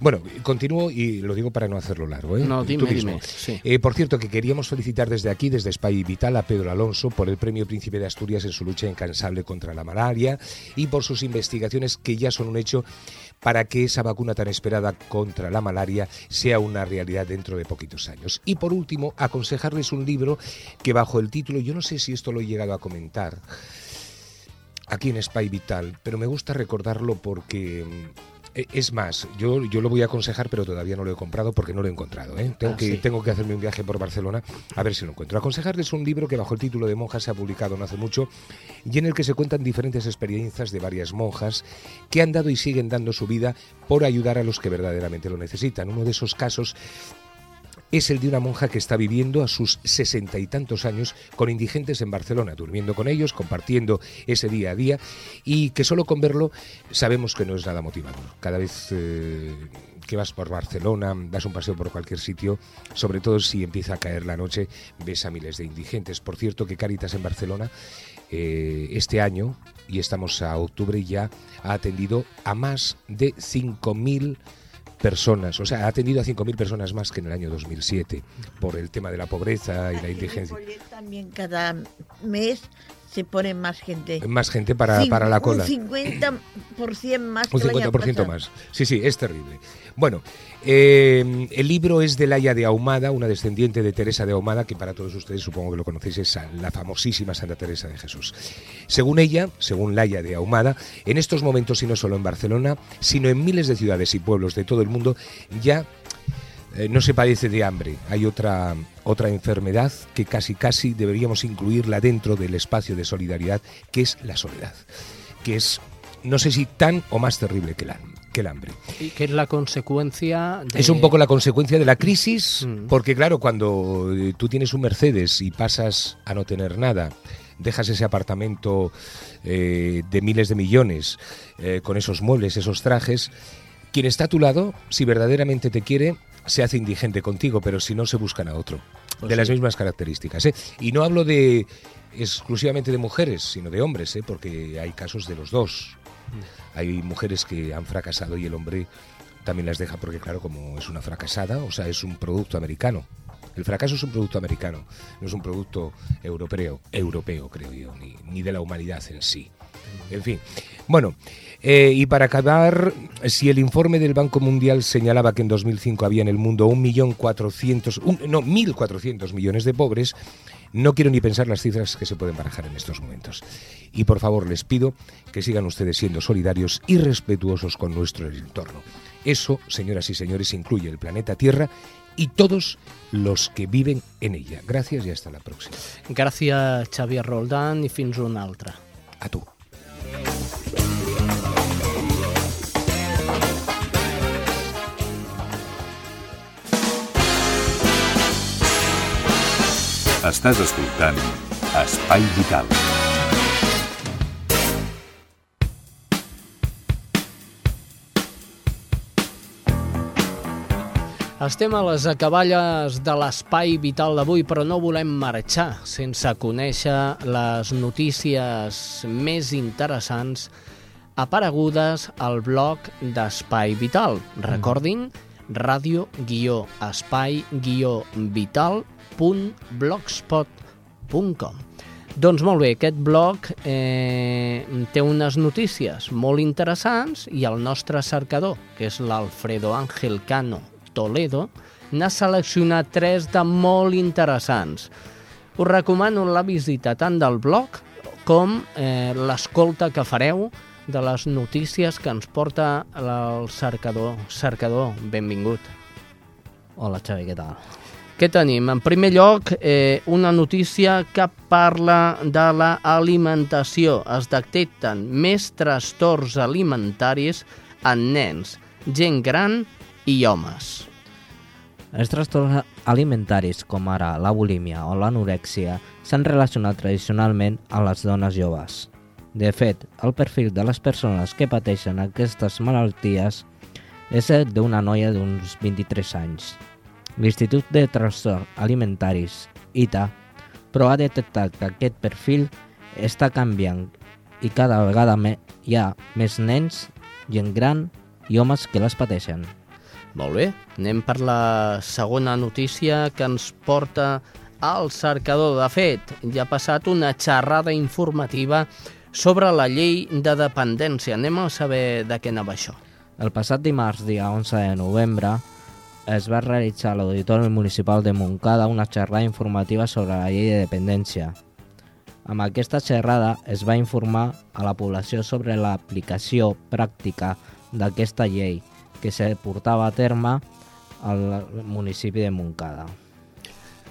Bueno, continúo y lo digo para no hacerlo largo. ¿eh? No, dime, dime, sí. Eh, por cierto, que queríamos felicitar desde aquí, desde Spy Vital, a Pedro Alonso por el Premio Príncipe de Asturias en su lucha incansable contra la malaria y por sus investigaciones que ya son un hecho para que esa vacuna tan esperada contra la malaria sea una realidad dentro de poquitos años. Y por último, aconsejarles un libro que bajo el título, yo no sé si esto lo he llegado a comentar, aquí en Spy Vital, pero me gusta recordarlo porque mm, es más, yo, yo lo voy a aconsejar, pero todavía no lo he comprado porque no lo he encontrado. ¿eh? Tengo, Ah, que, sí. tengo que hacerme un viaje por Barcelona a ver si lo encuentro. Aconsejarles un libro que bajo el título de Monjas se ha publicado no hace mucho y en el que se cuentan diferentes experiencias de varias monjas que han dado y siguen dando su vida por ayudar a los que verdaderamente lo necesitan. Uno de esos casos es el de una monja que está viviendo a sus sesenta y tantos años con indigentes en Barcelona, durmiendo con ellos, compartiendo ese día a día y que solo con verlo sabemos que no es nada motivador. Cada vez eh, que vas por Barcelona, das un paseo por cualquier sitio, sobre todo si empieza a caer la noche, ves a miles de indigentes. Por cierto que Caritas en Barcelona eh, este año, y estamos a octubre, ya ha atendido a más de 5.000 personas, o sea, ha atendido a 5.000 personas más que en el año 2007 por el tema de la pobreza y la indigencia. También cada mes se pone más gente. Más gente para, para la cola. Un 50% más. Un 50% más. Sí, sí, es terrible. Bueno, eh, el libro es de Laia de Ahumada, una descendiente de Teresa de Ahumada, que para todos ustedes supongo que lo conocéis, es la famosísima Santa Teresa de Jesús. Según ella, según Laia de Ahumada, en estos momentos, y no solo en Barcelona, sino en miles de ciudades y pueblos de todo el mundo, ya eh, no se padece de hambre. Hay otra, otra enfermedad que casi casi deberíamos incluirla dentro del espacio de solidaridad, que es la soledad, que es, no sé si tan o más terrible que la, que el hambre. Y que es la consecuencia de... Es un poco la consecuencia de la crisis, mm. porque claro, cuando eh, tú tienes un Mercedes y pasas a no tener nada, dejas ese apartamento eh, de miles de millones eh, con esos muebles, esos trajes, quien está a tu lado, si verdaderamente te quiere, se hace indigente contigo, pero si no, se buscan a otro. Pues de las mismas características. Y no hablo de exclusivamente de mujeres, sino de hombres, porque hay casos de los dos. Mm. Hay mujeres que han fracasado y el hombre también las deja porque, claro, como es una fracasada, o sea, es un producto americano. El fracaso es un producto americano, no es un producto europeo, europeo creo yo, ni, ni de la humanidad en sí. En fin, bueno, eh, y para acabar, si el informe del Banco Mundial señalaba que en 2005 había en el mundo 1.400.000, no, 1.400 millones de pobres, no quiero ni pensar las cifras que se pueden barajar en estos momentos. Y por favor les pido que sigan ustedes siendo solidarios y respetuosos con nuestro entorno. Eso, señoras y señores, incluye el planeta Tierra y todos los que viven en ella. Gracias y hasta la próxima. Gracias, Xavier Roldán, i fins una altra. A tu. Estàs escoltant Espai Vital. Estem a les acaballes de l'espai vital d'avui, però no volem marxar sense conèixer les notícies més interessants aparegudes al blog d'Espai Vital. Recordin, radio-espai-vital.com www.blogspot.com doncs molt bé, aquest blog eh, té unes notícies molt interessants i el nostre cercador, que és l'Alfredo Ángel Cano Toledo, n'ha seleccionat tres de molt interessants. Us recomano la visita tant del blog com eh, l'escolta que fareu de les notícies que ens porta el cercador. Cercador, benvingut. Hola, Xavi, què tal? Què tenim? En primer lloc, eh, una notícia que parla de l'alimentació. Es detecten més trastorns alimentaris en nens, gent gran i homes. Els trastorns alimentaris, com ara la bulímia o l'anorèxia, s'han relacionat tradicionalment a les dones joves. De fet, el perfil de les persones que pateixen aquestes malalties és el d'una noia d'uns 23 anys, l'Institut de Trastorns Alimentaris, ITA, però ha detectat que aquest perfil està canviant i cada vegada hi ha més nens, gent gran i homes que les pateixen. Molt bé, anem per la segona notícia que ens porta al cercador. De fet, ja ha passat una xerrada informativa sobre la llei de dependència. Anem a saber de què anava això. El passat dimarts, dia 11 de novembre, es va realitzar a l'Auditori Municipal de Montcada una xerrada informativa sobre la llei de dependència. Amb aquesta xerrada es va informar a la població sobre l'aplicació pràctica d'aquesta llei que se portava a terme al municipi de Montcada.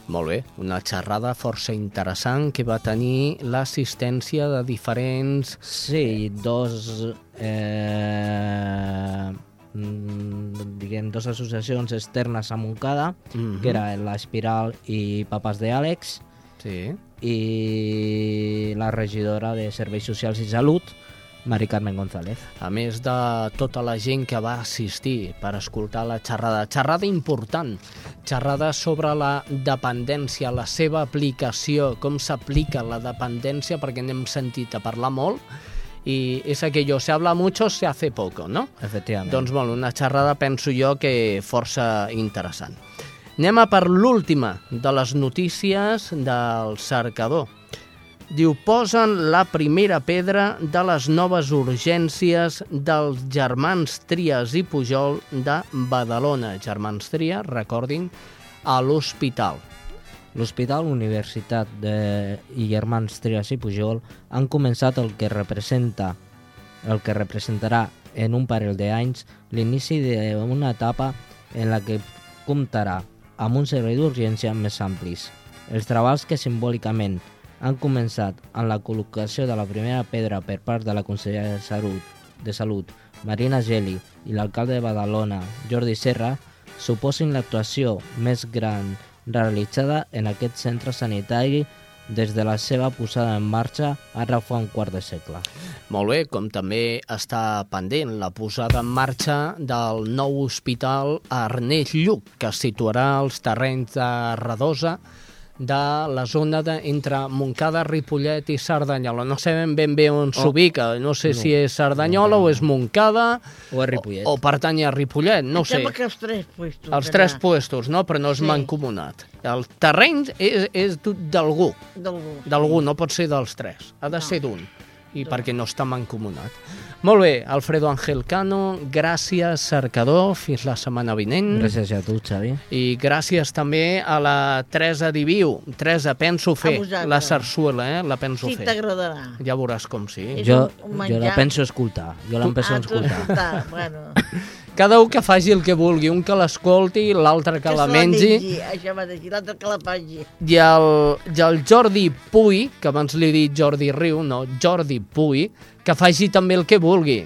Molt bé, una xerrada força interessant que va tenir l'assistència de diferents... Sí, dos... Eh diguem, dues associacions externes a Montcada, Mhm. que era l'Espiral i Papes de Àlex, Sí. i la regidora de Serveis Socials i Salut, Mari Carmen González. A més de tota la gent que va assistir per escoltar la xerrada. Xerrada important. Xerrada sobre la dependència, la seva aplicació, com s'aplica la dependència, perquè n'hem sentit a parlar molt, i és aquello, se habla mucho, se hace poco, no? Efectivament. Doncs molt, una xerrada penso jo que força interessant. Anem a per l'última de les notícies del cercador. Diu, posen la primera pedra de les noves urgències dels germans Trias i Pujol de Badalona. Germans Trias, recordin, a l'hospital. L'Hospital Universitat de... i Germans Trias i Pujol han començat el que representa el que representarà en un parell d'anys l'inici d'una etapa en la que comptarà amb un servei d'urgència més amplis. Els treballs que simbòlicament han començat amb la col·locació de la primera pedra per part de la consellera de Salut, de Salut Marina Geli i l'alcalde de Badalona, Jordi Serra, suposin l'actuació més gran realitzada en aquest centre sanitari des de la seva posada en marxa ara fa un quart de segle. Molt bé, com també està pendent la posada en marxa del nou hospital Ernest Lluc, que es situarà als terrenys de Redosa, de la zona de, entre Montcada, Ripollet i Cerdanyola. No sabem ben bé on Oh. s'ubica, no sé No. si és Cerdanyola o és Montcada O a Ripollet. o, o pertany a Ripollet, no sé. que els tres puestos. Els tres puestos, no? Però no és Sí. mancomunat. El terreny és, és d'algú. D'algú. D'algú, no pot ser dels tres. Ha de ser d'un. I perquè no està mancomunat. Molt bé, Alfredo Ángel Cano, gràcies, cercador, fins la setmana vinent. Gràcies a tu, Xavi. I gràcies també a la Teresa Diviu. Teresa, penso fer la sarsuela, eh? La penso Sí, fer. t'agradarà. Ja veuràs com sí. És Jo, un- un jo la penso escoltar. Jo la penso Ah, tu escoltar. escoltar, bueno. [laughs] Cada un que faci el que vulgui, un que l'escolti, l'altre que, Que la mengi. Això dir, l'altre que la faci. I el, i el Jordi Puy, que abans li he dit Jordi Riu, no, Jordi Puy, que faci també el que vulgui.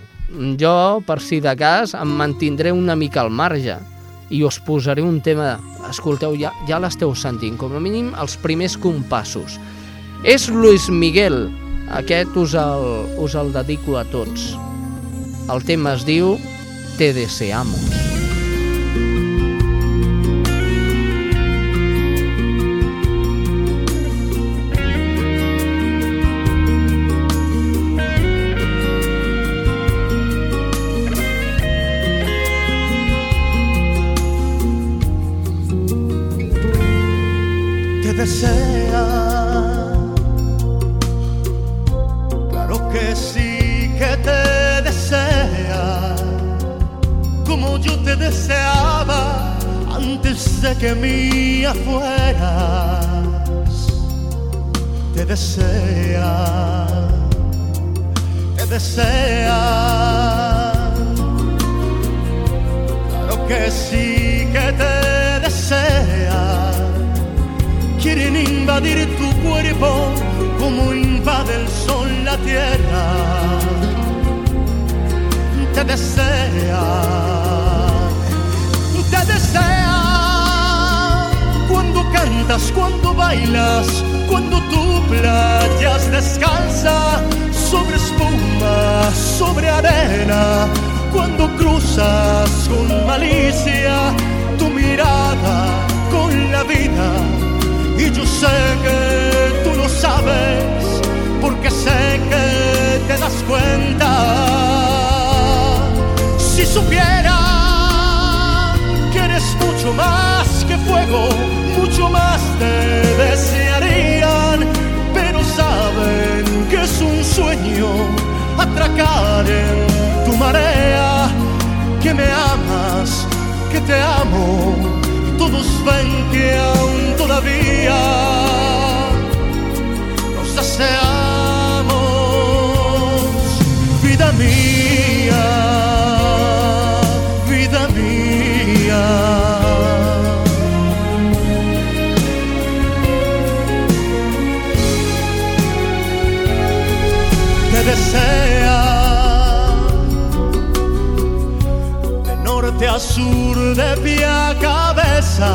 Jo, per si de cas, em mantindré una mica al marge i us posaré un tema... Escolteu, ja, ja l'esteu sentint, com a mínim els primers compassos. És Luis Miguel, aquest us el, us el dedico a tots. El tema es diu Te deseamos. De que mía fueras. Te desea, te desea. Claro que sí que te desea quieren invadir tu cuerpo como invade el sol la tierra. Te desea, cantas, cuando bailas, cuando tú playas descalza sobre espuma, sobre arena, cuando cruzas con malicia tu mirada con la vida y yo sé que tú lo sabes porque sé que te das cuenta. Si supiera que eres mucho más que fuego, mucho más te desearían, pero saben que es un sueño atracar en tu marea, que me amas, que te amo todos ven que aún todavía nos deseamos, vida mía, azul de pie a cabeza.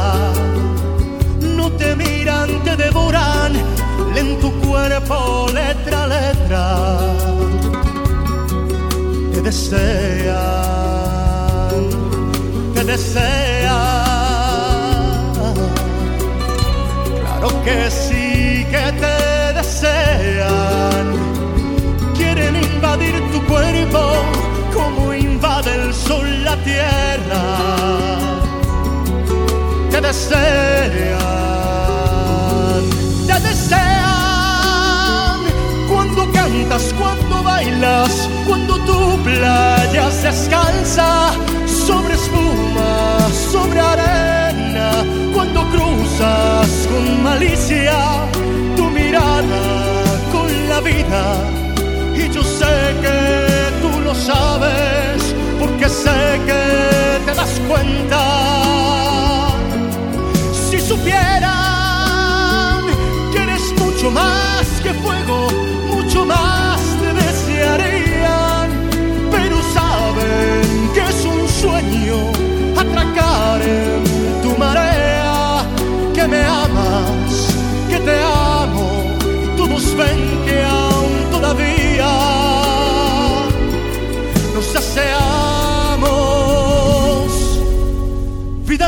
No te miran, te devoran, en tu cuerpo letra a letra. Te desean, te desean. Claro que sí que te desean. Sol la tierra. Te desean, te desean. Cuando cantas, cuando bailas, cuando tu playa se descansa sobre espuma, sobre arena, cuando cruzas con malicia tu mirada con la vida. Y yo sé que tú lo sabes, porque sé que te das cuenta. Si supieran que eres mucho más que fuego, mucho más te desearían, pero saben que es un sueño atracar en tu marea, que me amas, que te amo, y todos ven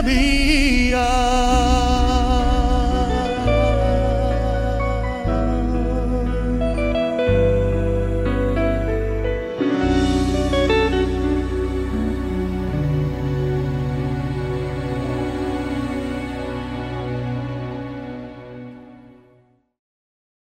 vida.